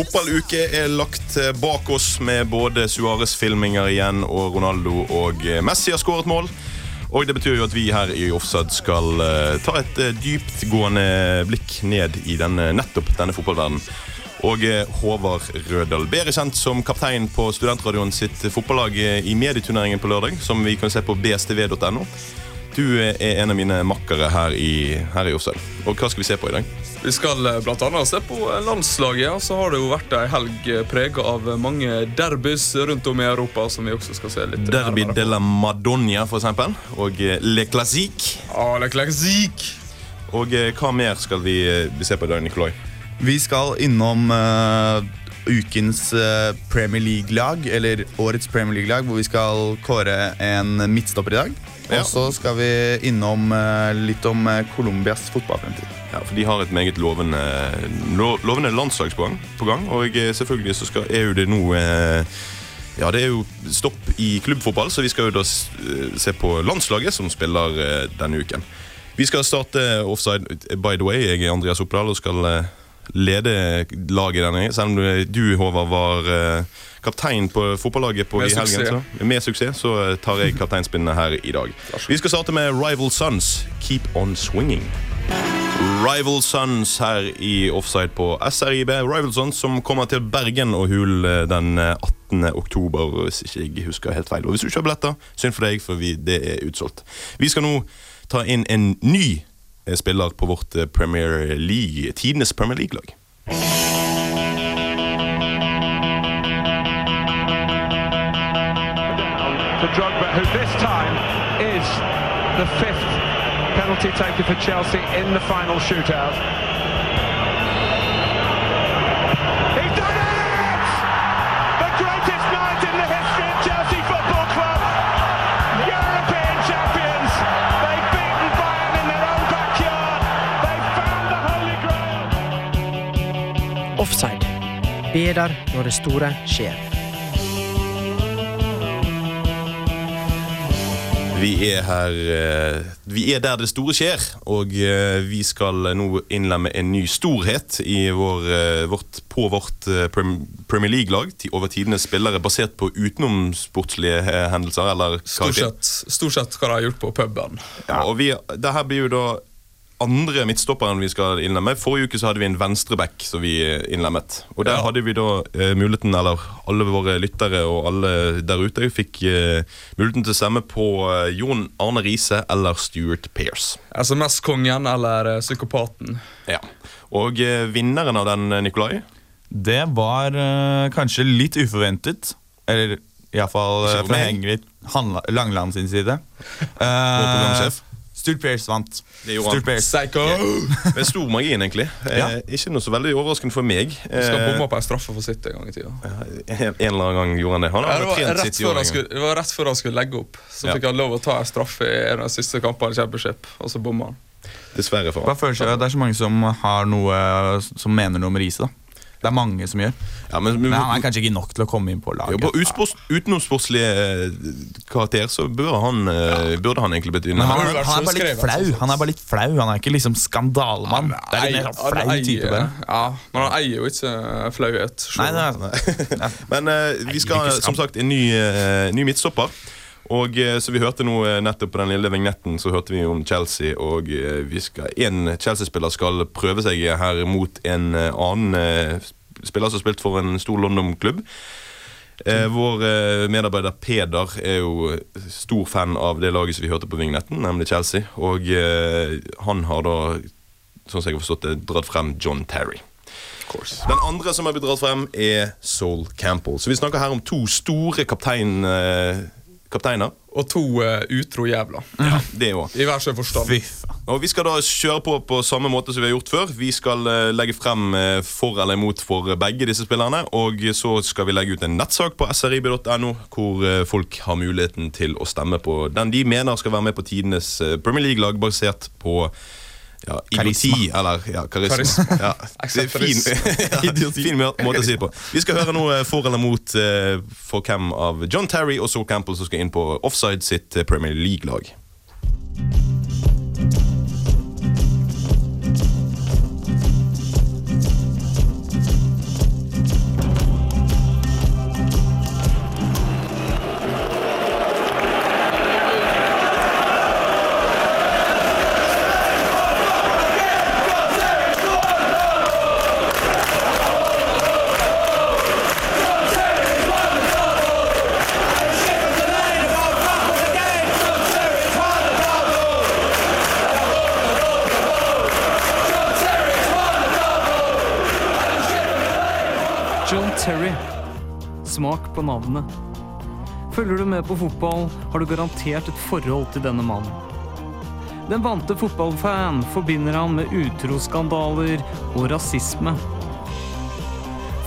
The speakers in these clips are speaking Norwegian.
Fotballuke er lagt bak oss med både Suárez-filminger igjen og Ronaldo og eh, Messi har skåret mål. Og det betyr jo at vi her i Offside skal eh, ta et eh, dyptgående blikk ned i denne, nettopp denne fotballverdenen. Og Håvard Rødal, bedre kjent som kaptein på Studentradioen sitt fotballag i medieturneringen på lørdag, som vi kan se på bstv.no. Du er en av mine makkere her i, her i Offside. Og hva skal vi se på i dag? Vi skal bl.a. blant annet se på eh, landslaget. og Så har det jo vært ei helg prega av mange derbys rundt om i Europa. som vi også skal se litt Derby de la Madonna, for eksempel. Og eh, Le Classique. Ah, Le Classique. Og eh, hva mer skal vi, eh, vi se på i dag, Nikolai? Vi skal innom uh, ukens uh, Premier League-lag, eller årets Premier League-lag, hvor vi skal kåre en midtstopper i dag. Ja. Og så skal vi innom uh, litt om eh, Colombias fotballfremtid. Ja, for De har et meget lovende, lo, lovende landslagspoeng på gang. Og eh, selvfølgelig så skal, er det nå eh, Ja, det er jo stopp i klubbfotball, så vi skal jo da eh, se på landslaget som spiller denne uken. Vi skal starte offside. By the way, jeg er Andreas Oppdal og skal lede laget denne. Selv om du, Håvard, var kaptein på fotballaget på Med i helgen. suksess. Så, med suksess så tar jeg kapteinspinnet her i dag. Vi skal starte med Rival Sons. Keep on swinging. Rival Sons her i Offside på SRIB. Rival Sons som kommer til Bergen og Hul eh, den eh, 18. oktober, hvis ikke jeg husker helt feil. Og hvis du ikke har billetter, synd for deg, for vi, det er utsolgt. Vi skal nå ta inn en ny eh, spiller på vårt eh, Premier League, tidenes Premier League-lag. Drogba, who this time is the penalty taker for Chelsea in the final shootout. He's done it! The greatest night in the history of Chelsea Football Club. European champions. They've beaten Bayern in their own backyard. They've found the Holy Grail. Offside. Når det store skjer. Vi er her eh, Vi er der det store skjer, og eh, vi skal nå innlemme en ny storhet i vår, eh, vårt, på vårt Premier League-lag. Over tidenes spillere basert på utenomsportslige hendelser. Eller Stort sett, stort sett hva de har gjort på puben. Ja, og vi, det her blir jo da andre midtstopperen vi skal innlemme. Forrige uke så hadde vi en venstreback som vi eh, innlemmet. Og der Ja. hadde vi da eh, muligheten, eller alle våre lyttere og alle der ute fikk eh, muligheten til å stemme på eh, Jon Arne Riise eller Stuart Pearce. SMS-kongen eller eh, psykopaten. Ja. Og eh, vinneren av den, Nikolai Det var eh, kanskje litt uforventet. Eller iallfall fra. Hengrid Langland sin side. Uh. Stuart Pearce vant. Det gjorde han. Stuart Pearce. Psycho! Med stor margin, egentlig. Eh, Ikke noe så veldig overraskende for meg. Skal Eh, bomme på en straffe for sitt en gang i tida. en, en eller annen gang gjorde han det. Han Ja, det, var rett før han skulle, det var rett før han skulle legge opp. Så Ja. fikk han lov å ta en straffe i en av de siste kampene i Championship, og så bomma han. Dessverre for Hva han. føler seg, det er så mange som har noe Som mener noe om riset. da Det er mange som gjør. Ja, men, men, Men han er kanskje ikke nok til å komme inn på laget. laget. på utenomsportslig eh, karakter så bør han, ja. burde han egentlig blitt inne. han, han, jo han er bare litt flau. sånn. Han er bare litt flau Han er ikke liksom skandalemann. Det er litt mer flau type. bare. Ja, men han eier jo ikke flauhet. selv. Nei, det er, Men uh, vi skal som sagt en ny, uh, ny midtstopper. Og eh, så vi hørte nå eh, nettopp på den lille vignetten Så hørte vi om Chelsea. Og eh, vi skal, en Chelsea-spiller skal prøve seg her mot en annen spiller som har spilt for en stor London-klubb. Eh, vår eh, medarbeider Peder er jo stor fan av det laget som vi hørte på vignetten, nemlig Chelsea. Og eh, han har da, sånn som jeg har forstått det, dratt frem John Terry. Den andre som har blitt dratt frem, er Sol Campbell. Så vi snakker her om to store kaptein, eh, kapteiner. Og to uh, utro jævler. Ja, det òg. I hver sin forstand. Og Vi skal da kjøre på på samme måte som vi har gjort før. Vi skal uh, legge frem uh, for eller imot for begge disse spillerne. Og så skal vi legge ut en nettsak på srib.no, hvor folk har muligheten til å stemme på den de mener skal være med på tidenes Premier League-lag, basert på ja, idioti, eller ja, karisma. Ja, det er fin, ja, fin måte å si det på. Vi skal høre noe for eller mot eh, for hvem av John Terry og Saul Campbell som skal inn på Offside sitt eh, Premier League-lag. Smak på navnet. Følger du med på fotball, har du garantert et forhold til denne mannen. Den vante fotballfan forbinder han med utroskandaler og rasisme.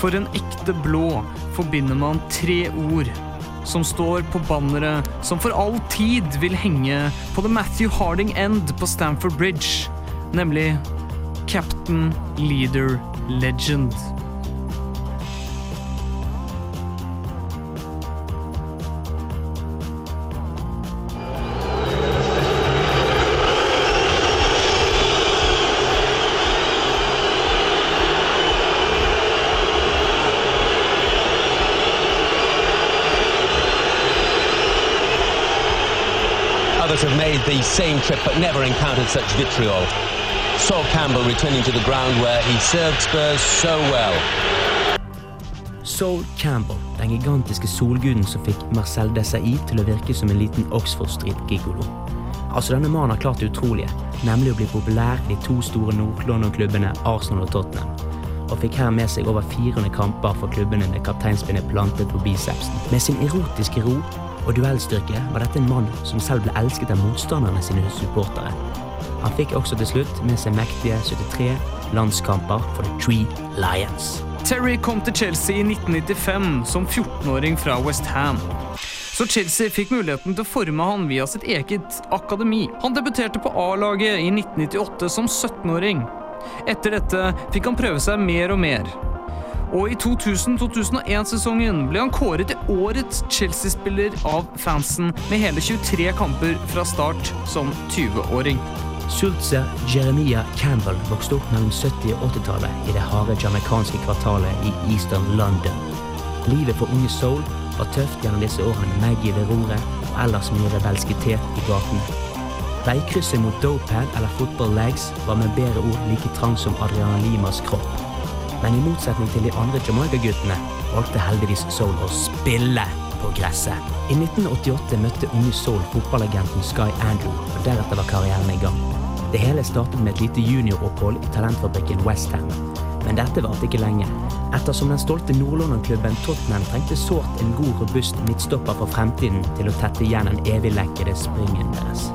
For en ekte blå forbinder man tre ord som står på banneret som for all tid vil henge på The Matthew Harding End på Stamford Bridge, nemlig Captain Leader Legend. Others have made the same trip but never encountered such vitriol. Sol Campbell returning to the ground where he served Spurs so well. Sol Campbell, den gigantiske solguden som fikk Marcel Desailly til å virke som en liten Oxford Street-gigolo. Altså, denne mannen har klart det utrolige, nemlig å bli populær i de to store Nord-London-klubbene Arsenal og Tottenham, og fikk her med seg over 400 kamper for klubbene med kapteinspinnet plantet på bicepsen. Med sin erotiske ro og duellstyrke var dette en mann som selv ble elsket av motstanderne sine supportere. Han fikk også til slutt med seg mektige 73 landskamper for The Three Lions. Terry kom til Chelsea i 1995 som 14-åring fra West Ham. Så Chelsea fikk muligheten til å forme han via sitt eget akademi. Han debuterte på A-laget i 1998 som 17-åring. Etter dette fikk han prøve seg mer og mer. Og i 2000-2001-sesongen ble han kåret til årets Chelsea-spiller av fansen med hele 23 kamper fra start som 20-åring. Sultzer Jeremiah Campbell vokste opp mellom 70- og 80-tallet i det harde jamaicanske kvartalet i Eastern London. Livet for unge Soul var tøft gjennom disse årene med Maggie ved roret og ellers mye rebelskitet i gaten. Veikrysset mot Dopad eller Football Legs var med bedre ord like trang som Adriana Limas kropp. Men i motsetning til de andre Jamaica-guttene valgte heldigvis Soul å spille på gresset. I 1988 møtte unge Soul fotballagenten Sky Andrew, og deretter var karrieren i gang. Det hele startet med et lite junioropphold i talentfabrikken Westham. Men dette varte ikke lenge, ettersom den stolte Nord-London-klubben Tottenham trengte sårt en god, robust midtstopper for fremtiden til å tette igjen den eviglekkede springen deres.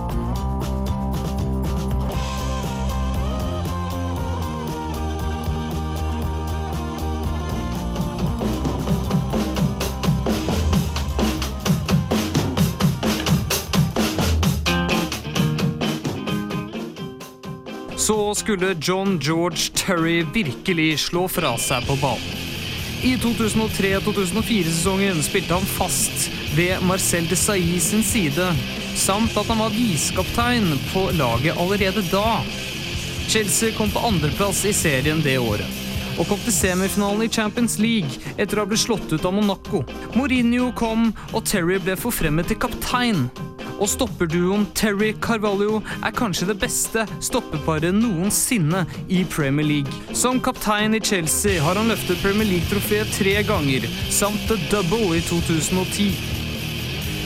Skulle John George Terry virkelig slå fra seg på banen. I 2003-2004-sesongen spilte han fast ved Marcel Desailly sin side, samt at han var viskaptein på laget allerede da. Chelsea kom på andreplass i serien det året, og kom til semifinalen i Champions League etter å ha blitt slått ut av Monaco. Mourinho kom, og Terry ble forfremmet til kaptein. Og stopperduoen Terry Carvalho er kanskje det beste stoppeparet noensinne i Premier League. Som kaptein i Chelsea har han løftet Premier League-trofeet tre ganger, samt The Double i 2010.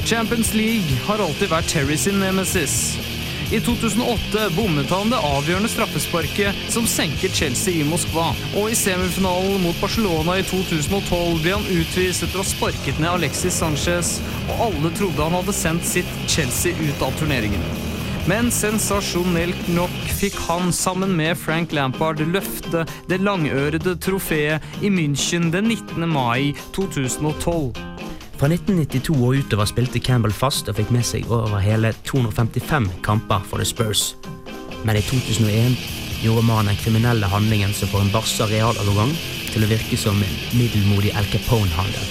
Champions League har alltid vært Terry sin nemesis. I 2008 bommet han det avgjørende straffesparket som senket Chelsea i Moskva. Og i semifinalen mot Barcelona i 2012 ble han utvist etter å ha sparket ned Alexis Sanchez, og alle trodde han hadde sendt sitt Chelsea ut av turneringen. Men sensasjonelt nok fikk han sammen med Frank Lampard løfte det langørede trofeet i München den 19. mai 2012. Fra 1992 og utover spilte Campbell fast og fikk med seg over hele 255 kamper for The Spurs. Men i 2001 gjorde mannen den kriminelle handlingen som får en barsa realovergang til å virke som en middelmodig El Capone-handel.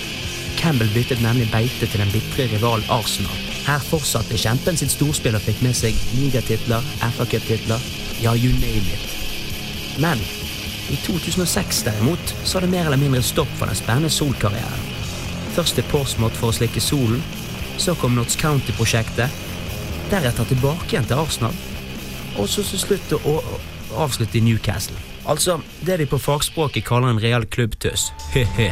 Campbell byttet nemlig beite til den bitre rivalen Arsenal. Her fortsatte kjempen sitt storspill og fikk med seg ligatitler, FA-cuptitler, ja, you name it. Men i 2006 derimot så er det mer eller mindre stopp for den spennende solkarrieren. Først til Portsmouth for å slikke solen, så kom Notts County-prosjektet, deretter tilbake igjen til Arsenal, og så til slutt å avslutte i Newcastle. Altså det de på fagspråket kaller en real klubbtøs. He-he.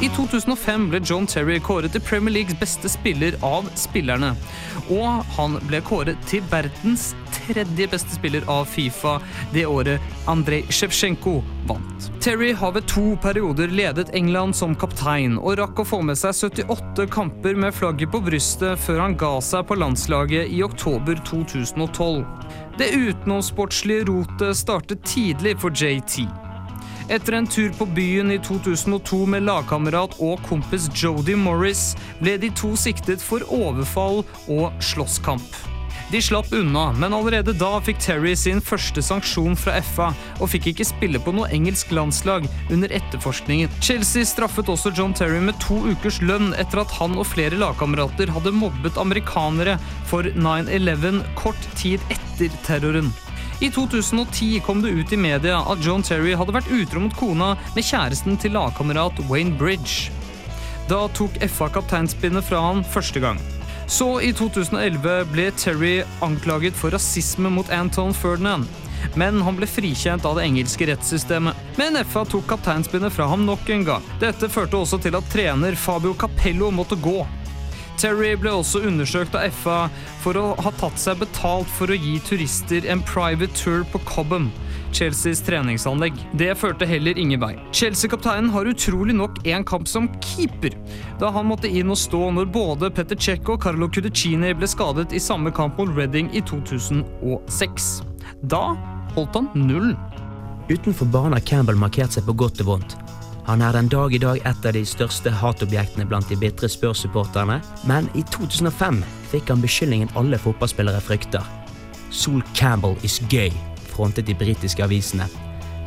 I 2005 ble John Terry kåret til Premier Leagues beste spiller av spillerne. Og han ble kåret til verdens tredje beste spiller av Fifa det året Andrej Sjevtsjenko vant. Terry har ved to perioder ledet England som kaptein, og rakk å få med seg 78 kamper med flagget på brystet før han ga seg på landslaget i oktober 2012. Det utenomsportslige rotet startet tidlig for JT. Etter en tur på byen i 2002 med lagkamerat og kompis Jodie Morris ble de to siktet for overfall og slåsskamp. De slapp unna, men allerede da fikk Terry sin første sanksjon fra FA og fikk ikke spille på noe engelsk landslag under etterforskningen. Chelsea straffet også John Terry med to ukers lønn etter at han og flere lagkamerater hadde mobbet amerikanere for 9-11 kort tid etter terroren. I 2010 kom det ut i media at John Terry hadde vært utro mot kona med kjæresten til lagkamerat Wayne Bridge. Da tok FA kapteinspinnet fra han første gang. Så i 2011 ble Terry anklaget for rasisme mot Anton Ferdinand. Men han ble frikjent av det engelske rettssystemet. Men FA tok kapteinspinnet fra ham nok en gang. Dette førte også til at trener Fabio Capello måtte gå. Terry ble også undersøkt av FA for å ha tatt seg betalt for å gi turister en private tour på Cobham, Chelseas treningsanlegg. Det førte heller ingen vei. Chelsea-kapteinen har utrolig nok én kamp som keeper, da han måtte inn og stå når både Petter Cech og Carlo Cudicini ble skadet i samme kamp mot Reading i 2006. Da holdt han nullen. Utenfor banen har Campbell markert seg på godt og vondt. Han er den dag i dag et av de største hatobjektene blant de bitre Spurs-supporterne, men i 2005 fikk han beskyldningen alle fotballspillere frykter. Sol Campbell is gay, frontet de britiske avisene.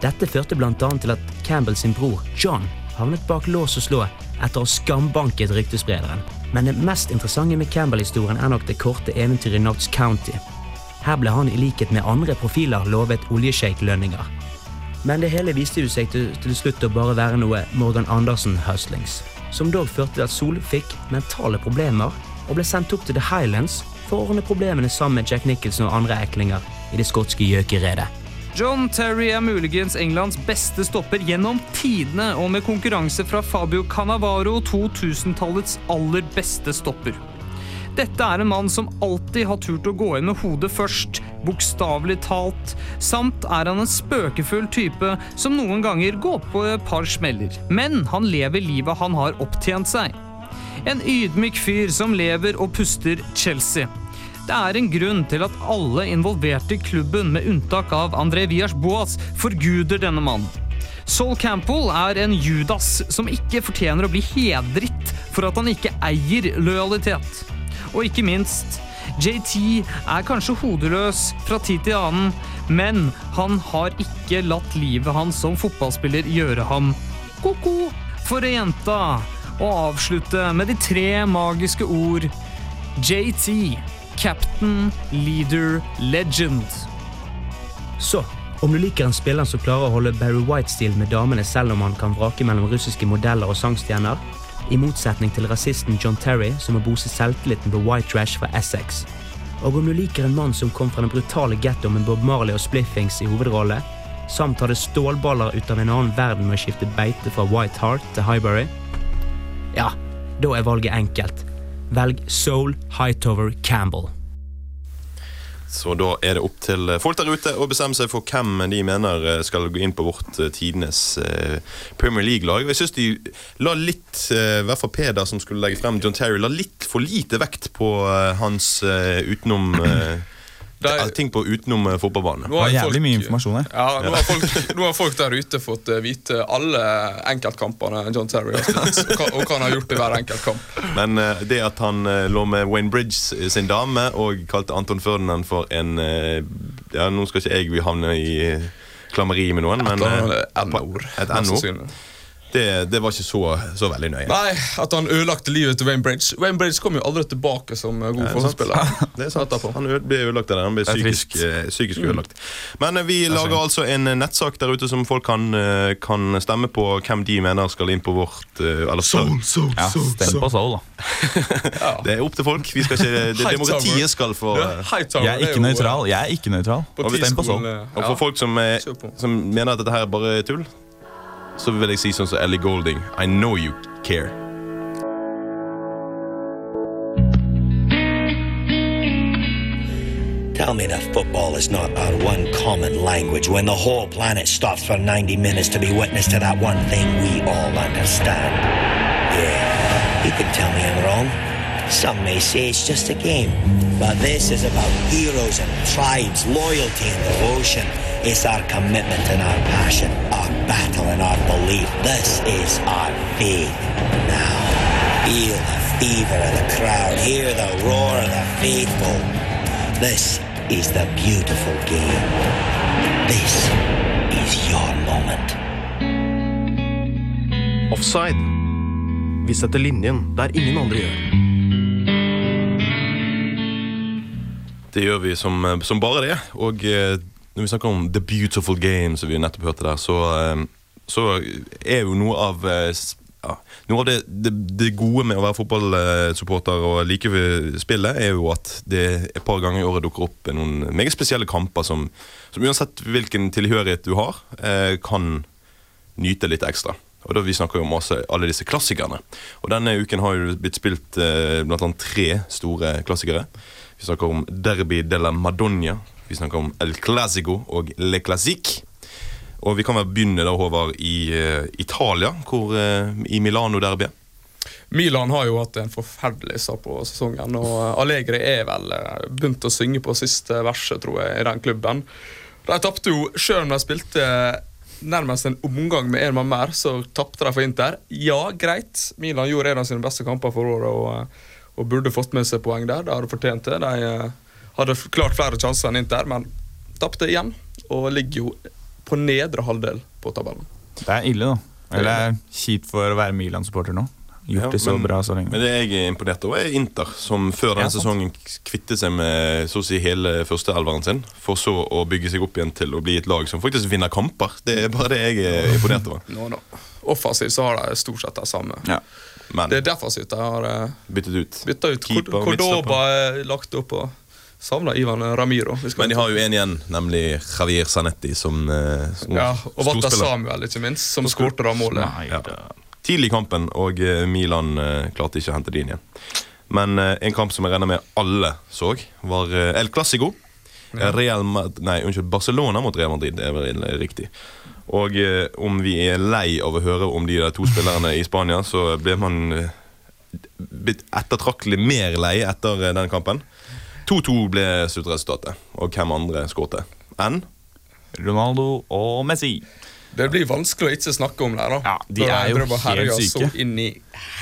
Dette førte bl.a. til at Campbell sin bror, John, havnet bak lås og slå etter å ha skambanket ryktesprederen. Men det mest interessante med Campbell-historien er nok det korte eventyret i Notts County. Her ble han i likhet med andre profiler lovet oljesjeiklønninger. Men det hele viste jo seg til, til slutt å bare være noe Morgan Andersen-hustlings. Som dog førte til at Sol fikk mentale problemer og ble sendt opp til The Highlands for å ordne problemene sammen med Jack Nicholson og andre eklinger i det skotske gjøkeredet. John Terry er muligens Englands beste stopper gjennom tidene, og med konkurranse fra Fabio Cannavaro 2000-tallets aller beste stopper. Dette er en mann som alltid har turt å gå inn med hodet først, bokstavelig talt, samt er han en spøkefull type som noen ganger går på et par smeller. Men han lever livet han har opptjent seg. En ydmyk fyr som lever og puster Chelsea. Det er en grunn til at alle involverte i klubben, med unntak av André Vias Boas, forguder denne mannen. Sol Campbell er en Judas som ikke fortjener å bli hedret for at han ikke eier lojalitet. Og ikke minst, JT er kanskje hodeløs fra tid til annen, men han har ikke latt livet hans som fotballspiller gjøre ham ko-ko. For jenta å avslutte med de tre magiske ord JT, Captain, Leader, Legend. Så, om du liker en spiller som klarer å holde Barry White-stil med damene selv om han kan vrake mellom russiske modeller og sangstjerner, i motsetning til rasisten John Terry som må bose selvtilliten på white trash fra Essex. Og om du liker en mann som kom fra den brutale gettoen Bob Marley og Spliffings i hovedrolle, samt hadde stålballer ut av en annen verden med å skifte beite fra White Hart til Highbury, ja, da er valget enkelt. Velg Soul Hightower Campbell. Så da er det opp til folk der ute å bestemme seg for hvem de mener eh, skal gå inn på vårt eh, tidenes eh, Premier League-lag. Jeg syns de la litt, eh, i hvert fall Peder som skulle legge frem John Terry, la litt for lite vekt på eh, hans eh, utenom eh, Det er- ting på utenom fotballbane. fotballbanen. Nå har folk- mye informasjon her. Ja, nå har, folk, nå har folk der ute fått eh, vite alle enkeltkampene John Terry har spilt, og hva, og hva han har gjort i hver enkelt kamp. Men eh, det at han eh, lå med Wayne Bridges sin dame og kalte Anton Ferdinand for en eh, Ja, nå skal ikke jeg havne i eh, klammeri med noen, men eh, et N-ord. Det, det var ikke så, så veldig nøye. Nei, at han ødelagte livet til Wayne Bridge. Wayne Bridge kom jo aldri tilbake som eh, god er forsvarsspiller. Det er sant. Han ble ødelagt av det. Han ble psykisk, eh, psykisk ødelagt. Men eh, vi lager altså en nettsak der ute som folk kan, kan stemme på hvem de mener skal inn på vårt eh, Soul, soul, Ja, Stem på Soul, da. Det er opp til folk. Vi skal ikke, det, demokratiet skal få Jeg er ikke nøytral. Jeg er ikke nøytral. På Stem på Soul. Og for folk som, er, som mener at dette her er bare tull, så si sånn som Ellie Golding. I know you Care. Tell me that football is not our one common language when the whole planet stops for 90 minutes to be witness to that one thing we all understand. Yeah, you can tell me I'm wrong. Some may say it's just a game. But this is about heroes and tribes, loyalty and devotion. It's our commitment and our passion, our battle and our belief. This is our faith. Now, feel the fever of the crowd, hear the roar of the faithful. This is the beautiful game. This is your moment. Offside. Vi setter linjen der ingen andre gjør. Det gjør vi som, som bare det. Og eh, når vi snakker om The Beautiful Game, som vi nettopp hørte der, så, eh, så er jo noe av eh, ja, Noe av det, det, det gode med å være fotballsupporter og like ved spillet, er jo at det et par ganger i året dukker opp noen meget spesielle kamper som, som uansett hvilken tilhørighet du har, eh, kan nyte litt ekstra. Og da Vi snakker jo om også alle disse klassikerne. Og Denne uken har jo blitt spilt eh, blant annet tre store klassikere. Vi snakker om Derby de la Madonna, vi snakker om El Clasico og Le Classique. Og Vi kan vel begynne da, Håvard, i uh, Italia, hvor uh, i Milano-derbyet. Milan har jo hatt en forferdelig start på sesongen, og Allegri er vel eh, begynt å synge på siste verset, tror jeg, i den klubben. De tapte jo, selv om de spilte nærmest en omgang med en mann mer, så tapte de for Inter. Ja, greit. Milan gjorde en av sine beste kamper for året og, eh, og burde fått med seg poeng der. De hadde fortjent det. De eh, hadde klart flere sjanser enn Inter, men tapte igjen, og ligger jo på nedre halvdel på tabellen. Det er ille, da. Eller er kjipt for å være Milan-supporter nå. Gjort Ja, det så men- bra så lenge. Men det jeg er imponert over, er Inter, som før denne Ja, sesongen kvittet seg med så å si hele førsteelveren sin, for så å bygge seg opp igjen til å bli et lag som faktisk vinner kamper. Det er bare det jeg er imponert over. Nå, nå. Offensivt så har de stort sett det samme. Ja. Men Det er derfor jeg har eh, byttet ut. Byttet ut. Keeper Cordoba er lagt opp og savner Ivan Ramiro. Men de har jo en igjen, nemlig Javier Zanetti, som, eh, som ja, og storspiller. Samuel, ikke minst, som skårte det målet. Nei, Ja. Tidlig i kampen, og eh, Milan klarte ikke å hente det inn igjen. Men en kamp som jeg regner med alle så, var El Clásico. Ja. Real nei, unnskyld, Barcelona mot Real Madrid, det er vel riktig. Og eh, om vi er lei av å høre om de der to spillerne i Spania, så blir man eh, blitt ettertraktelig mer lei etter eh, den kampen. 2-2 ble sluttresultatet, og hvem andre skårte enn Ronaldo og Messi. Det blir vanskelig å ikke snakke om det. da Ja, de er jo helt syke. Inn i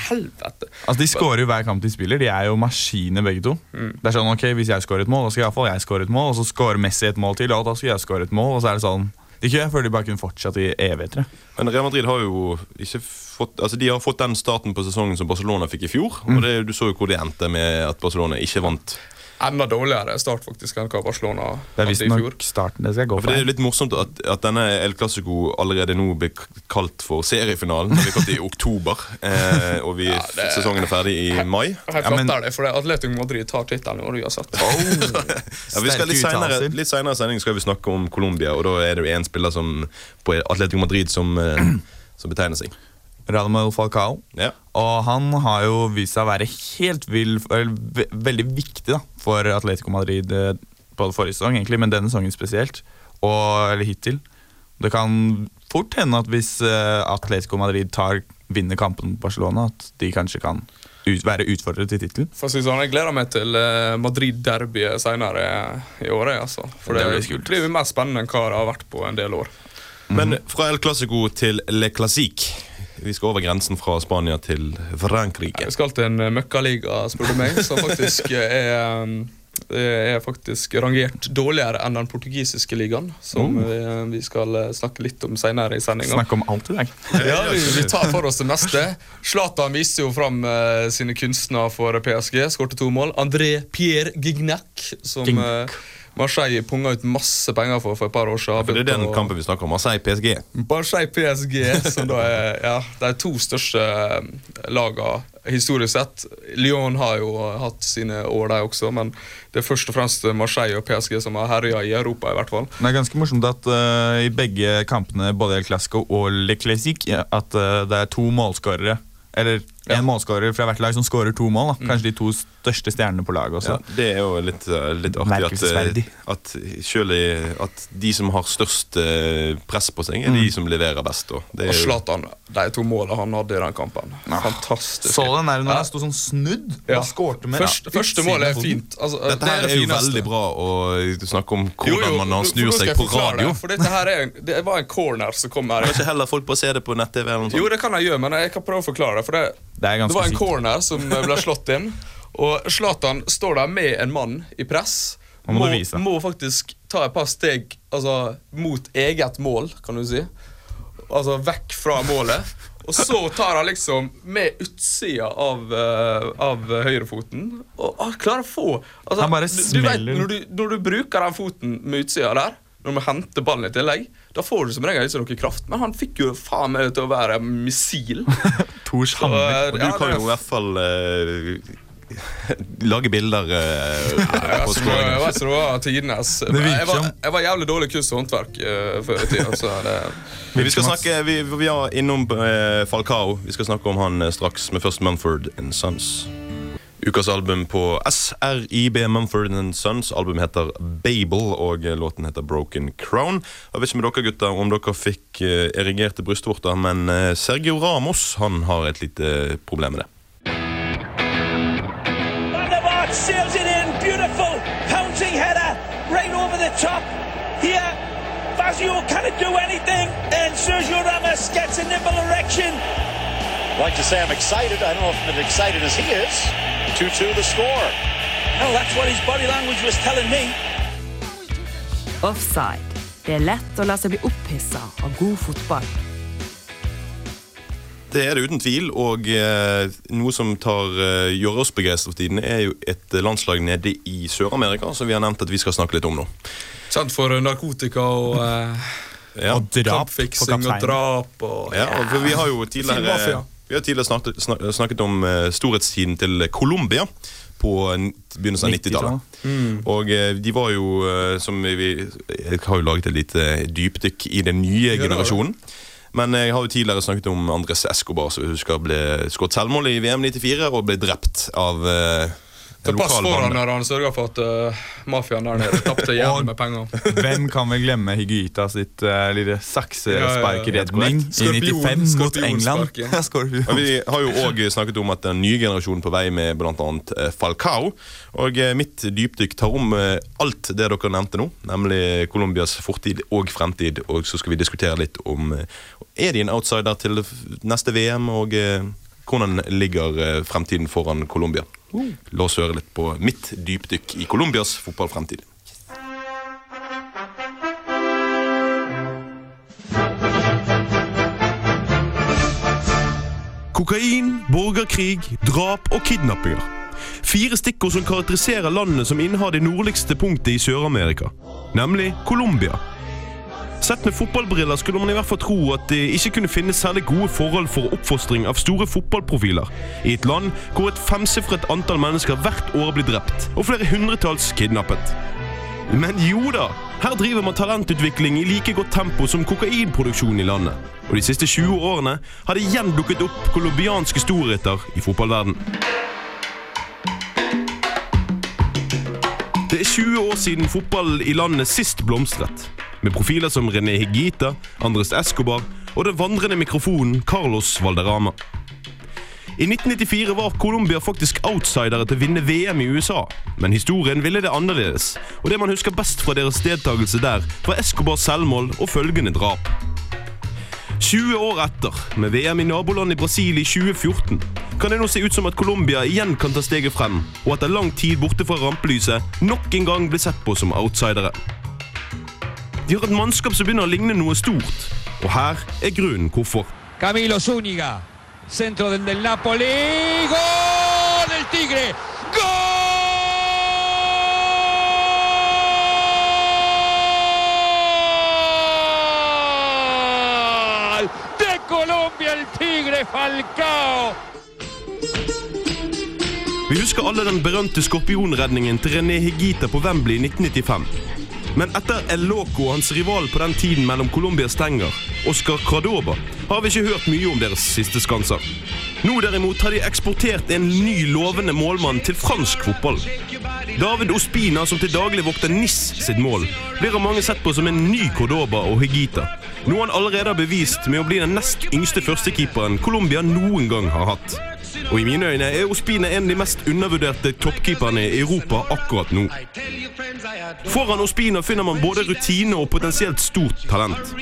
helvete. Altså, De skårer jo hver kamp de spiller. De er jo maskiner, begge to. Mm. Det er sånn, ok, Hvis jeg skårer et mål, da skal i hvert fall jeg skåre et mål. Og så skårer Messi et mål til, og da skal jeg skåre et mål. Og så er det sånn De ikke jeg føler de bare kunne fortsatt i evigheter. Men Real Madrid har jo ikke fått Altså de har fått den starten på sesongen som Barcelona fikk i fjor. Og det, du så jo hvor det endte med at Barcelona ikke vant. Enda dårligere start faktisk enn hva Barcelona Det er hadde i fjor. starten det skal gå For for. Det er jo litt morsomt at, at denne El Clásico allerede nå blir kalt for seriefinalen. Når vi er kommet i oktober, eh, og vi, det- sesongen er ferdig i mai. Helt Ja, men- det, for det Atletico Madrid tar tittelen i år uansett. Ja, vi skal litt senere, litt senere i sendingen skal vi snakke om Colombia, og da er det jo en spiller som, på Atletico Madrid som, eh, som betegner seg. Radamel Falcao. Ja. Og han har jo vist seg å være helt vill, eller ve veldig viktig da, for Atletico Madrid eh, på forrige sesong, egentlig, men denne sesongen spesielt. Og, eller hittil. Det kan fort hende at hvis eh, Atletico Madrid tar, vinner kampen mot Barcelona, at de kanskje kan ut, være utfordret til tittelen. Sånn, Jeg gleder meg til eh, Madrid-derbyet senere i året. Altså. For Det det, blir blir mer spennende enn hva det har vært på en del år. Men fra El Clásico til Le Classique. Vi skal over grensen fra Spania til Frankrike. Vi skal til en eh, møkkaliga, spør du meg, som faktisk er, eh, er faktisk rangert dårligere enn den portugisiske ligaen. Som Oh. vi, vi skal eh, snakke litt om senere i sendinga. Snakke om alt i dag. Ja, vi, vi tar for oss det meste. Zlatan viste jo fram uh, sine kunstner for PSG. Skårte to mål. André Pierre Gignac, som Gignac. Marseille punga ut masse penger for for et par år siden. For det er den kampen vi snakker om. Marseille PSG. Marseille PSG, som da er ja, de to største eh, lagene historisk sett. Lyon har jo hatt sine år, de også, men det er først og fremst Marseille og PSG som har herja i Europa, i hvert fall. Det er ganske morsomt at uh, i begge kampene, både El Clasco og Le Classique, at uh, det er to målskårere eller en målskårer fra hvert lag som skårer to mål. Da. Kanskje de to største stjernene på laget også. Ja, det er jo litt, eh, litt artig at, eh, at, selv i, at de som har størst eh, press på seg, er de som leverer best. Og det er jo, Zlatan, de to målene han hadde i den kampen. Fantastisk. Så den der når han sto sånn snudd Ja. og skårte med Første, ja, første målet er fint. Altså, dette det her er, jo fineste. veldig bra å snakke om hvordan jo, man han snur seg på radio. Det, for dette her er, det var en corner som kom her. Kan ikke heller folk bare se det på nett-TV? Jo, det kan jeg gjøre, men jeg kan prøve å forklare det. For det, Det det var en sykt. corner som ble slått inn, og Zlatan står der med en mann i press. Må Må, må faktisk ta et par steg altså, mot eget mål, kan du si. Altså vekk fra målet. Og så tar han liksom med utsida av, uh, av høyrefoten. Og han klarer å få altså, du, du vet, når, du, når du bruker den foten med utsida der, når du henter ballen i tillegg, da får du som regel ikke noe kraft. Men han fikk jo faen meg til å være missil. Tors Så. Og du ja, kan jo i hvert fall uh, lage bilder uh, Ja, på skåringen. var, så det var tidenes jeg, var- jeg var jævlig dårlig kunst og håndverk uh, før i tida. Vi, vi skal snakke, vi, vi er innom uh, Falcao. Vi skal snakke om han eh, straks, med først Mumford and Sons. Ukas album på SRIB Mumford Sons. Albumet heter Babel, og eh, låten heter Broken Crown. Jeg vet ikke med dere gutter om dere fikk eh, erigerte brystvorter, men eh, Sergio Ramos han har et lite problem med det. Here, Fazio can't do anything. And Sergio Ramos gets a nipple erection. Like to say I'm excited. I don't know if I'm as excited as he is. 2-2 the score. Hell, that's what his body language was telling me. Offside. Det er lett å la seg bli opphissa av god fotball. Det er det uten tvil, og eh, noe som tar, eh, gjør oss begeistret for tiden, er jo et landslag nede i Sør-Amerika, som vi har nevnt at vi skal snakke litt om nå. sant for narkotika og eh, Ja. Og drap på og drap og Ja, for vi har jo tidligere. Vi har tidligere snakket, snak- snakket om eh, storhetstiden til Colombia på begynnelsen av 90-tallet. Og eh, de var jo, eh, som vi Jeg har jo laget et lite dypdykk i den nye Ja, generasjonen. Men jeg har jo tidligere snakket om Andres Escobar, som jeg husker ble skåret selvmål i VM 94 og ble drept av eh, Ta pass foran når han sørga for at uh, mafiaen der nede tapte jævlig med penger. Hvem kan vel glemme Higuita sitt uh, lille Ja, ja, ja. saksesparkredning i Skorpion- 95 mot England? Ja, vi har jo òg snakket om at den nye generasjonen på vei med bl.a. Falcao. Og eh, mitt dypdykk tar om eh, alt det dere nevnte nå, nemlig Colombias fortid og fremtid. Og så skal vi diskutere litt om eh, Er de en outsider til neste VM, og eh, hvordan ligger eh, fremtiden foran Colombia? La oss høre litt på mitt dypdykk i Colombias fotballfremtid. Kokain, borgerkrig, drap og kidnappinger. Fire stikkord som karakteriserer landet som innehar det nordligste punktet i Sør-Amerika, nemlig Colombia. Sett med fotballbriller skulle man i hvert fall tro at det ikke kunne finnes særlig gode forhold for oppfostring av store fotballprofiler i et land hvor et femsifret antall mennesker hvert år blir drept og flere hundretalls kidnappet. Men jo da, her driver man talentutvikling i like godt tempo som kokainproduksjon i landet. Og de siste 20 årene har det igjen dukket opp colombianske storheter i fotballverden. Det er 20 år siden fotballen i landet sist blomstret. Med profiler som René Higuita, Andres Escobar og den vandrende mikrofonen Carlos Valderrama. I 1994 var Colombia faktisk outsidere til å vinne VM i USA, men historien ville det annerledes, og det man husker best fra deres deltakelse der, var Escobars selvmål og følgende drap. 20 år etter, med VM i nabolandet Brasil i 2014, kan det nå se ut som at Colombia igjen kan ta steget frem, og etter lang tid borte fra rampelyset nok en gang blir sett på som outsidere. Har et mannskap som begynner å ligne noe stort, og her er grunnen hvorfor. Camilo Zúñiga, sentro del, del Napoli, gol del Tigre, gol de Colombia, el Tigre Falcao. Vi husker alle den berømte skorpionredningen til René Higita på Wembley i 1995. Men etter El Loco og hans rival på den tiden mellom Colombias stenger, Oscar Cradoba, har vi ikke hørt mye om deres siste skanser. Nå derimot har de eksportert en ny lovende målmann til fransk fotball. David Ospina, som til daglig vokter NIS sitt mål, blir av mange sett på som en ny Cordoba og Hegita. Noe han allerede har bevist med å bli den nest yngste førstekeeperen Colombia noen gang har hatt. Og i mine øyne er Ospina en av de mest undervurderte toppkeeperne i Europa akkurat nå. Foran Ospina finner man både rutine og potensielt stort talent.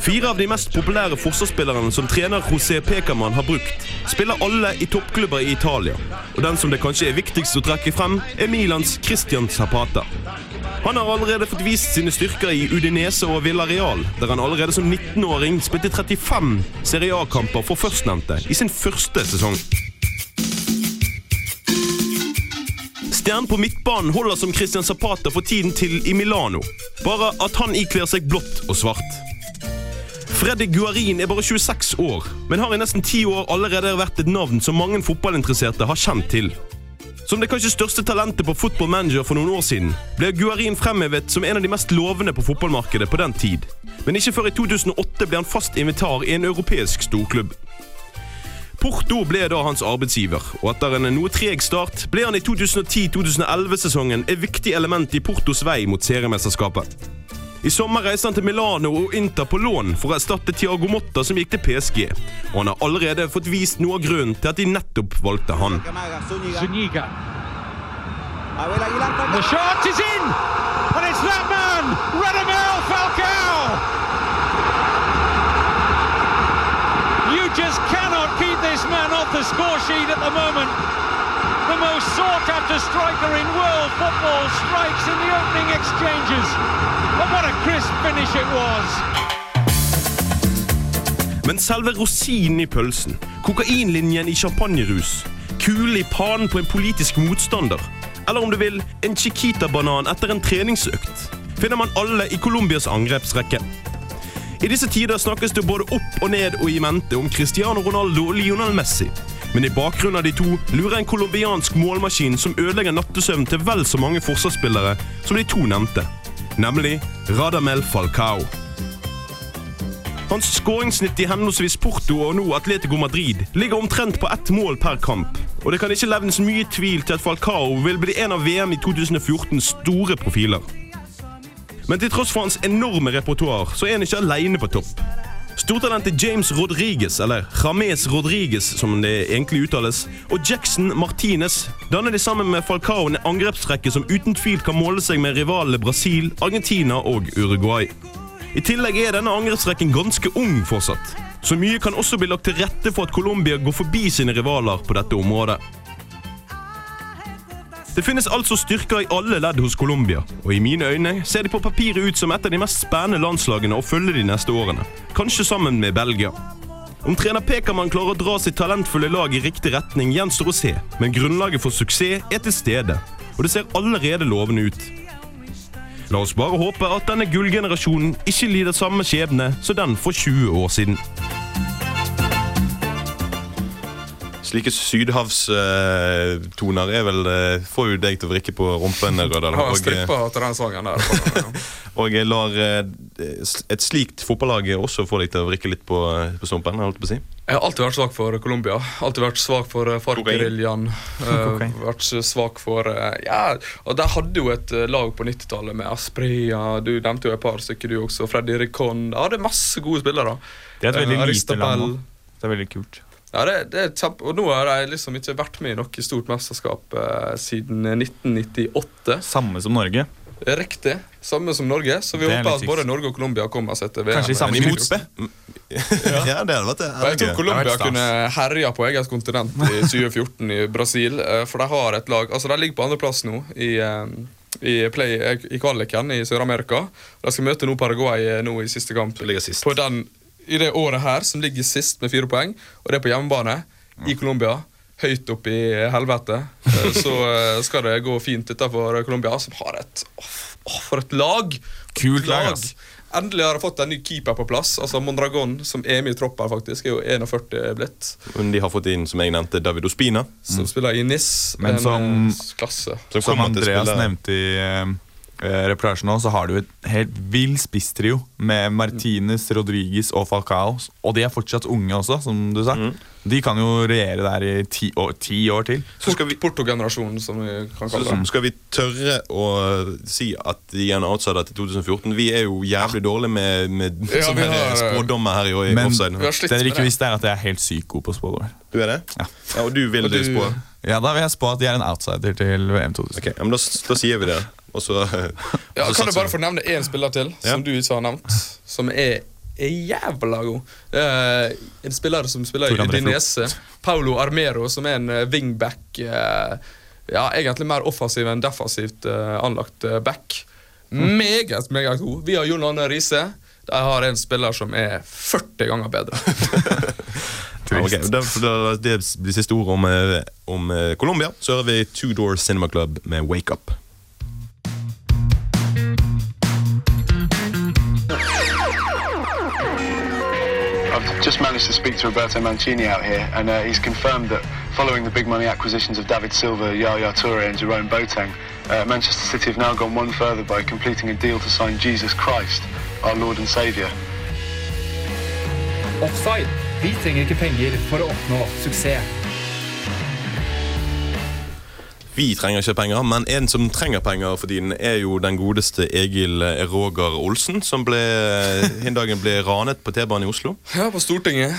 Fire av de mest populære forsvarsspillerne som trener José Pekermann har brukt, spiller alle i toppklubber i Italia. Og den som det kanskje er viktigst å trekke frem, er Milans Christian Zapata. Han har allerede fått vist sine styrker i Udinese og Villarreal, der han allerede som 19-åring spilte 35 Serie A-kamper for førstnevnte i sin første sesong. Stjernen på midtbanen holder som Christian Zapata for tiden til i Milano, bare at han ikler seg blått og svart. Freddy Guarin er bare 26 år, men har i nesten ti år allerede vært et navn som mange fotballinteresserte har kjent til. Som det kanskje største talentet på Football Manager for noen år siden, ble Guarin fremhevet som en av de mest lovende på fotballmarkedet på den tid. Men ikke før i 2008 ble han fast invitar i en europeisk storklubb. Porto ble da hans arbeidsgiver, og etter en noe treg start ble han i 2010-2011-sesongen et viktig element i Portos vei mot seriemesterskapet. I sommer reiste han til Milano og Inter på lån for å erstatte Tiago Motta, som gikk til PSG. Og han har allerede fått vist noe av grunnen til at de nettopp valgte han. Zuniga. The shot is in! And it's that man, Radamel Falcao! You just cannot this man off the score sheet at the moment. The most sought after striker in world football strikes in the opening exchanges. And what a crisp finish it was! Men selve rosinen i pølsen, kokainlinjen i champagnerus, kulen i panen på en politisk motstander, eller om du vil, en chiquita-banan etter en treningsøkt, finner man alle i Colombias angrepsrekke. I disse tider snakkes det både opp og ned og i mente om Cristiano Ronaldo og Lionel Messi. Men i bakgrunnen av de to lurer en colombiansk målmaskin som ødelegger nattesøvn til vel så mange forsvarsspillere som de to nevnte, nemlig Radamel Falcao. Hans skåringssnitt i henholdsvis Porto og nå Atletico Madrid ligger omtrent på ett mål per kamp. Og det kan ikke levnes mye tvil til at Falcao vil bli en av VM i 2014s store profiler. Men til tross for hans enorme repertoar, så er han ikke alene på topp. Stortalentet James Rodriguez, eller James Rodriguez som det egentlig uttales, og Jackson Martinez danner de sammen med Falcao en angrepsrekke som uten tvil kan måle seg med rivalene Brasil, Argentina og Uruguay. I tillegg er denne angrepsrekken ganske ung fortsatt, så mye kan også bli lagt til rette for at Colombia går forbi sine rivaler på dette området. Det finnes altså styrker i alle ledd hos Colombia, og i mine øyne ser de på papiret ut som et av de mest spennende landslagene å følge de neste årene. Kanskje sammen med Belgia. Om trener Pekermann klarer å dra sitt talentfulle lag i riktig retning, gjenstår å se, men grunnlaget for suksess er til stede, og det ser allerede lovende ut. La oss bare håpe at denne gullgenerasjonen ikke lider samme skjebne som den for 20 år siden. Slike sydhavstoner er vel eh, får jo deg til å vrikke på rumpen. Rødal. Har Og, strippa til den sangen der. og lar eh, et slikt fotballag også få deg til å vrikke litt på, på stumpen. holdt på å si. Jeg har alltid vært svak for Colombia. Alltid vært svak for eh, FARC-geriljaen. Uh, vært svak for uh, Ja, og de hadde jo et lag på 90-tallet med Aspria. Du nevnte jo et par stykker, du også. Freddy Ricon. De hadde masse gode spillere. Det er et veldig Eh, lite land. Det er veldig kult. Ja, det, det er kjempe, og nå har de liksom ikke vært med i noe stort mesterskap eh, siden 1998. Samme som Norge. Riktig. Samme som Norge. Så vi er håper at både Norge og Colombia kommer seg til VM. Kanskje i samme i gruppe? Ja, det hadde vært det. Og jeg tror Colombia kunne herja på eget kontinent i 2014 i Brasil. eh, For de har et lag Altså, de ligger på andreplass nå i, eh, i, play, i kvaliken i Sør-Amerika. De skal møte nå Paraguay eh, nå i siste kamp. På den, I det året her, som ligger sist med fire poeng. Og det er på hjemmebane i Colombia. Høyt opp i helvete. Eh, Så eh, skal det gå fint utenfor Colombia, som har et åh, for et lag! Kult lag. Endelig har de fått en ny keeper på plass. Altså Mondragon, som er med i troppen, faktisk, er jo 41 blitt. Men de har fått inn, som jeg nevnte, David Ospina. Som spiller i NIS. Men en som, en klasse. som, som Andreas spille- nevnte i eh, eh, reportasjen nå, så har du et helt vill spisstrio med Martinez, Rodriges og Falcao. Og de er fortsatt unge også, som du sa. De kan jo regjere der i ti år, ti år til. Portogenerasjonen Porto-generasjonen, som vi kan kalle det. skal vi tørre å si at de er en outsider til 2014? Vi er jo jævlig dårlige med, med Ja, sånne har, spådommer her i, i Men offside. det dere ikke visste, er at jeg er helt sykt god på spådommer. Du er det? Ja. Ja, Og du vil Og du- spå? Ja, da vil jeg spå at de er en outsider til VM 2000. Ok, ja, men da, da sier vi det. Og så, Ja, og så kan du bare få nevne én spiller til, Ja. som du ikke har nevnt, som er, er jævla god. Er en spiller som spiller i Dinese. Paulo Armero, som er en eh, wingback. Uh, Ja, egentlig mer offensiv enn defensivt uh, anlagt back. Meget, meget god. Vi har Jon Arne Riise. De har en spiller som er 40 ganger bedre. Ja, ok, da, da, det blir siste ord om, eh, om eh, Colombia. Så hører vi Two Door Cinema Club med Wake Up. I've just managed to speak to Roberto Mancini out here, and uh, he's confirmed that following the big money acquisitions of David Silva, Yaya Toure, and Jerome Boateng, uh, Manchester City have now gone one further by completing a deal to sign Jesus Christ, our Lord and Saviour. Offside. Vi trenger ikke penger for å oppnå suksess. Vi trenger ikke penger, men en som trenger penger for tiden, er jo den godeste Egil Roger Olsen, som ble, den dagen ble ranet på T-banen i Oslo. Ja, på Stortinget.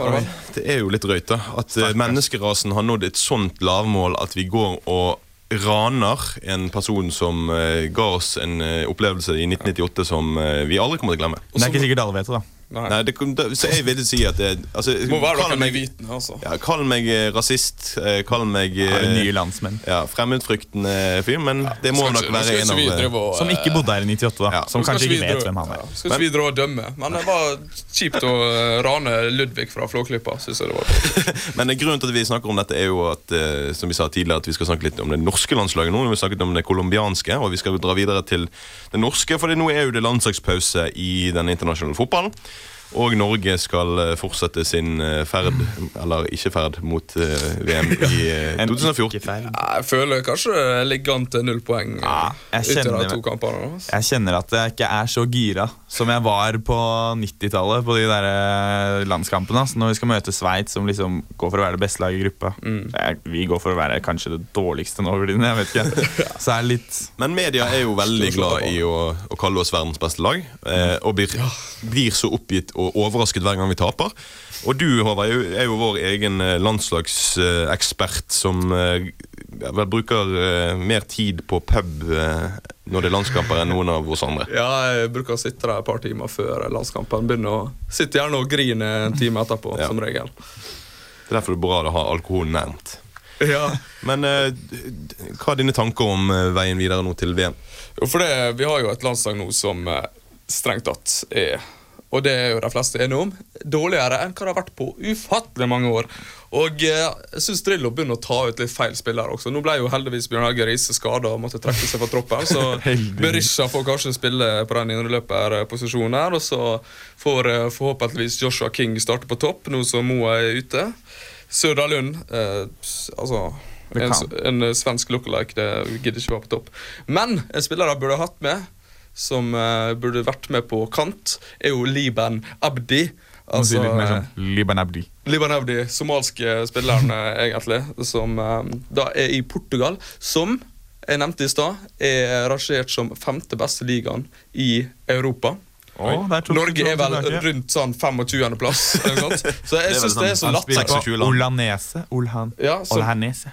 Oi, det er jo litt drøyt, da. At eh, menneskerasen har nådd et sånt lavmål at vi går og raner en person som eh, ga oss en eh, opplevelse i 1998 som vi aldri kommer til å glemme. Det er ikke sikkert alle vet det, da. Nei, det, det, så jeg vil si at det, altså, Må være kall meg- vitne, altså. ja, Kall meg eh, rasist, eh, kall meg eh, nye landsmenn. Ja, Fremmedfryktende fyr, men det må nok ikke- være en av og, Som ikke bodde her i 98, da. Som kanskje ikke vet hvem han er. Ja, skal ikke videre og dømme, men det var kjipt å rane Ludvig fra Flåklypa. Synes jeg det var Men grunnen til at vi snakker om dette er jo at som vi sa tidligere, at vi skal snakke litt om det norske landslaget nå. Vi har snakket om det colombianske, og vi skal dra videre til det norske. For nå er jo det landslagspause i den internasjonale fotballen. Og Norge skal eh, fortsette sin eh, ferd, eller ikke ferd, mot eh, VM i eh, 2014. Jeg føler kanskje det ligger an til null poeng ja, jeg de kjenner- to kampene. nå. Jeg kjenner at jeg ikke er så gira som jeg var på 90-tallet på de der landskampene. Altså når vi skal møte Sveits, som liksom går for å være det beste laget i gruppa Jeg- Vi går for å være kanskje det dårligste nå for tiden. Jeg vet ikke. Så er litt Men media er jo veldig glad i å, å kalle oss verdens beste lag. Eh, og blir, blir så oppgitt og overrasket hver gang vi taper. Og du Håvard, er jo, er jo vår egen eh, landslagsekspert som eh, vel bruker eh, mer tid på pub når det er landskamper enn noen av oss andre. Ja, jeg bruker å sitte der et par timer før landskampen. Begynner å Sitte gjerne og grine en time etterpå, Ja. som regel. Det er derfor det er bra å ha alkohol nærmt. Ja. Men hva er dine tanker om veien videre nå til VM? Jo, for det, Vi har jo et landslag nå som strengt tatt er og det er jo de fleste enige om, dårligere enn hva det har vært på ufattelig mange år. Og eh, jeg syns Drillo begynner å ta ut litt feil spillere også. Nå ble jo heldigvis Bjørn Helge Riise skada og måtte trekke seg fra troppen. Så. Berisha får kanskje spille på den indreløperposisjonen her. Og så får eh, forhåpentligvis Joshua King starte på topp, nå som Moa er ute. Sørdalund eh, altså en, en eh, svensk lookalike det gidder ikke være på topp. Men en spiller de burde hatt med, som uh, burde vært med på kant, er jo Liban Abdi. Si litt mer eh, sånn Liban Abdi. Liban Abdi, somalske spilleren eh, egentlig, som uh, da er i Portugal, som jeg nevnte i stad, er rangert som femte beste ligaen i Europa. Oh, Norge er vel rundt sånn 25.-plass. eller noe sånt. Så jeg syns det er så sånn- spiller latterlig. Olanese. Olhan. Ja, så-.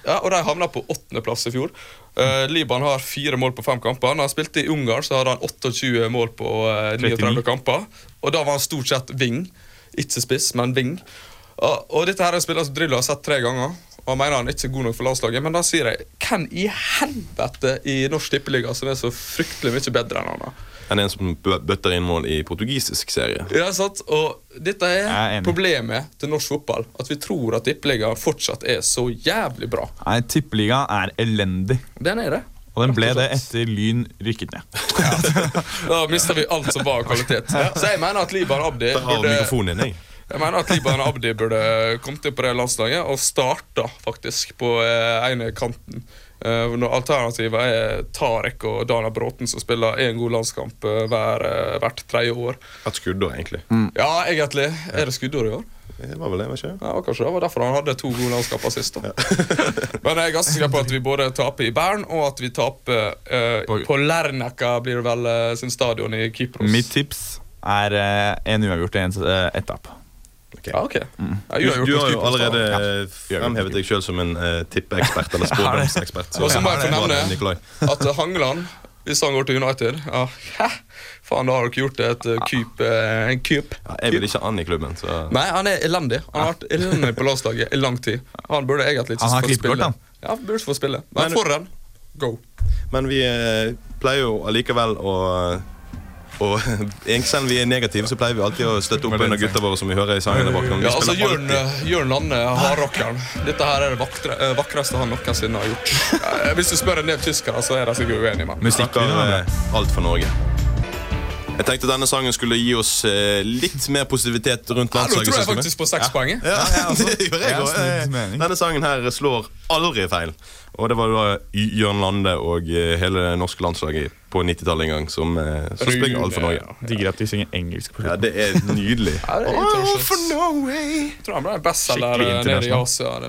Ja, og de havna på åttendeplass i fjor. Uh, Liban har fire mål på fem kamper. Når han spilte i Ungarn, så hadde han 28 mål på uh, 39 39. kamper. Og da var han stort sett wing. Ikke spiss, men wing. Og, og dette her er en spiller som Drillo har sett tre ganger. Og han mener han ikke er god nok for landslaget. Men da sier jeg hvem i helvete i Norsk Tippeliga som er så fryktelig mye bedre enn han? da? Enn en som bøtter inn mål i portugisisk serie. Ja, sant? Og dette er er problemet til norsk fotball. At vi tror at Tippeligaen fortsatt er så jævlig bra. Nei, Tippeliga er elendig. Den er det. Og den ble det etter Lyn rykket ned. Da mister vi alt som var kvalitet. Så jeg mener at Liban Abdi Der har mikrofonen din, jeg. Jeg mener at Liban Abdi burde kommet inn på det landslaget og starta faktisk på eh, ene kanten når Alternativet er Tarek og Dana Bråten, som spiller én god landskamp eh, hver, eh, hvert tredje år. Et skuddår, egentlig. Ja, egentlig. Er det skuddår i år? Det var vel det, var ikke det? Ja, kanskje det var derfor han hadde to gode landskamper sist. da Men jeg er ganske sikker på at vi både taper i Bern, og at vi taper eh, på Lerneka, blir det vel eh, sin stadion i Kypros. Mitt tips er eh, en uavgjort og en uh, ett tap. okay. Mm. Ja, Du, du har jo allerede Ja. fremhevet deg sjøl som en uh, tippeekspert eller spådomsekspert. Og så må jeg fornevne at eh, Hangeland, hvis han går til United ja, hæ? Faen, da har dere gjort et uh, kup. Uh, kup. Ja, jeg vil ikke ha han i klubben, så Nei, han er elendig. Han har vært elendig på landslaget i lang tid. Han burde egentlig ikke Han har få spille. han. Ja, burde få spille. Men Men- for den, go. Men vi uh, pleier jo allikevel å og egentlig Selv om vi er negative, så pleier vi alltid å støtte opp under gutta våre som vi hører i sangene bak. Ja, altså Jørn, eh, Jørn Lande, hardrockeren. Dette her er det vakre, eh, vakreste han noensinne har gjort. Eh, Hvis du spør en del tyskere, så er de sikkert uenige med meg. snakker eh, alt for Norge. Jeg tenkte denne sangen skulle gi oss eh, litt mer positivitet rundt Ja, nå tror jeg faktisk på seks poeng. Ja, Ja, det gjør jeg Jeg også. Denne sangen her slår aldri feil. Og det var da Jørn Lande og eh, hele det norske landslaget på 90-tallet en gang som, eh, som springer alt for Norge. Digger at de synger engelsk. på Ja, det er nydelig. Ja, det er All internasjonalt. for Norway. Jeg tror han ble bestselger eh, nede i. Asia.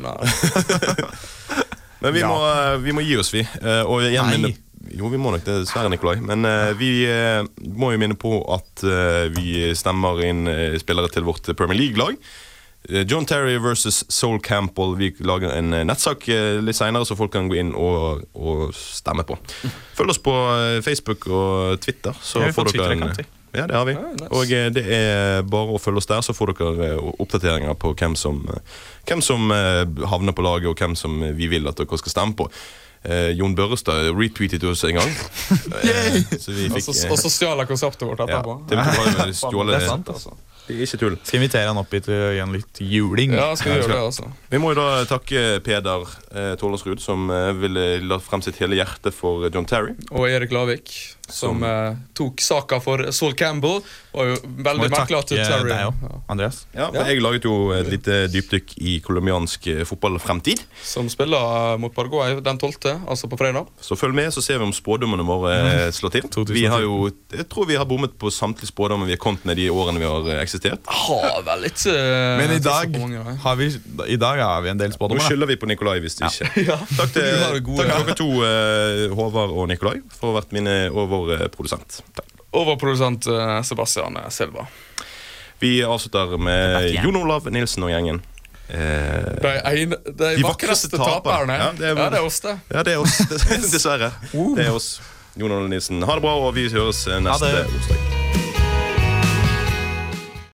Men vi, Ja. må, eh, vi må gi oss, vi. Og igjen Nei. minne Jo, vi må nok det, dessverre, Nikolai. Men uh, vi uh, må jo minne på at uh, vi stemmer inn spillere til vårt Premier League-lag. Eh, John Terry versus Soul Campbell. Vi lager en eh, nettsak eh, litt seinere, så folk kan gå inn og, og stemme på. Følg oss på Facebook og Twitter. Så Ja, vi får dere en ja, det har vi. Og det er bare å følge oss der, så får dere oppdateringer på hvem som, hvem som havner på laget, og hvem som vi vil at dere skal stemme på. Eh, Jon Børrestad retweetet oss en gang. Eh, så fikk eh, Og så stjal han konseptet vårt etterpå. TV 2 har jo stjålet Det er sant, altså. Det Ikke tull. Skal invitere han opp hit og gjøre han litt juling. Ja, skal vi gjøre det, altså. Vi må jo da takke Peder eh, Tålersrud, som eh, ville la frem sitt hele hjerte for John Terry. Og Erik Lavik, som, Som- eh, tok saka for Saul Campbell. Jo veldig merkelig at Terry deg også, Andreas. Ja, for Jeg laget jo et lite dypdykk i colombiansk eh, fotballfremtid. Som spiller mot Paraguay den 12., altså på fredag. Så følg med, så ser vi om spådommene våre eh, slår til. Vi har jo, jeg tror vi har bommet på samtlige spådommer vi har kommet med de årene vi har eh, eksistert. Har vel ikke eh, Men i dag har vi, i dag har vi en del spådommer. Nå skylder vi på Nikolai hvis det ikke. Ja. Takk til, takk til dere to, eh, Håvard og Nikolai, for å ha vært mine og vår eh, produsent. Takk. Overprodusent eh, Sebastian Silva. Vi avslutter med Jon Olav Nilsen og gjengen. Eh, De, ene, de, De vakreste vakreste taperne. Ja, Ja, det det er- er, oss, det. ja, det er oss, dessverre. Det er oss. Jon Olav Nilsen. Ha det bra, og vi høres eh, neste onsdag.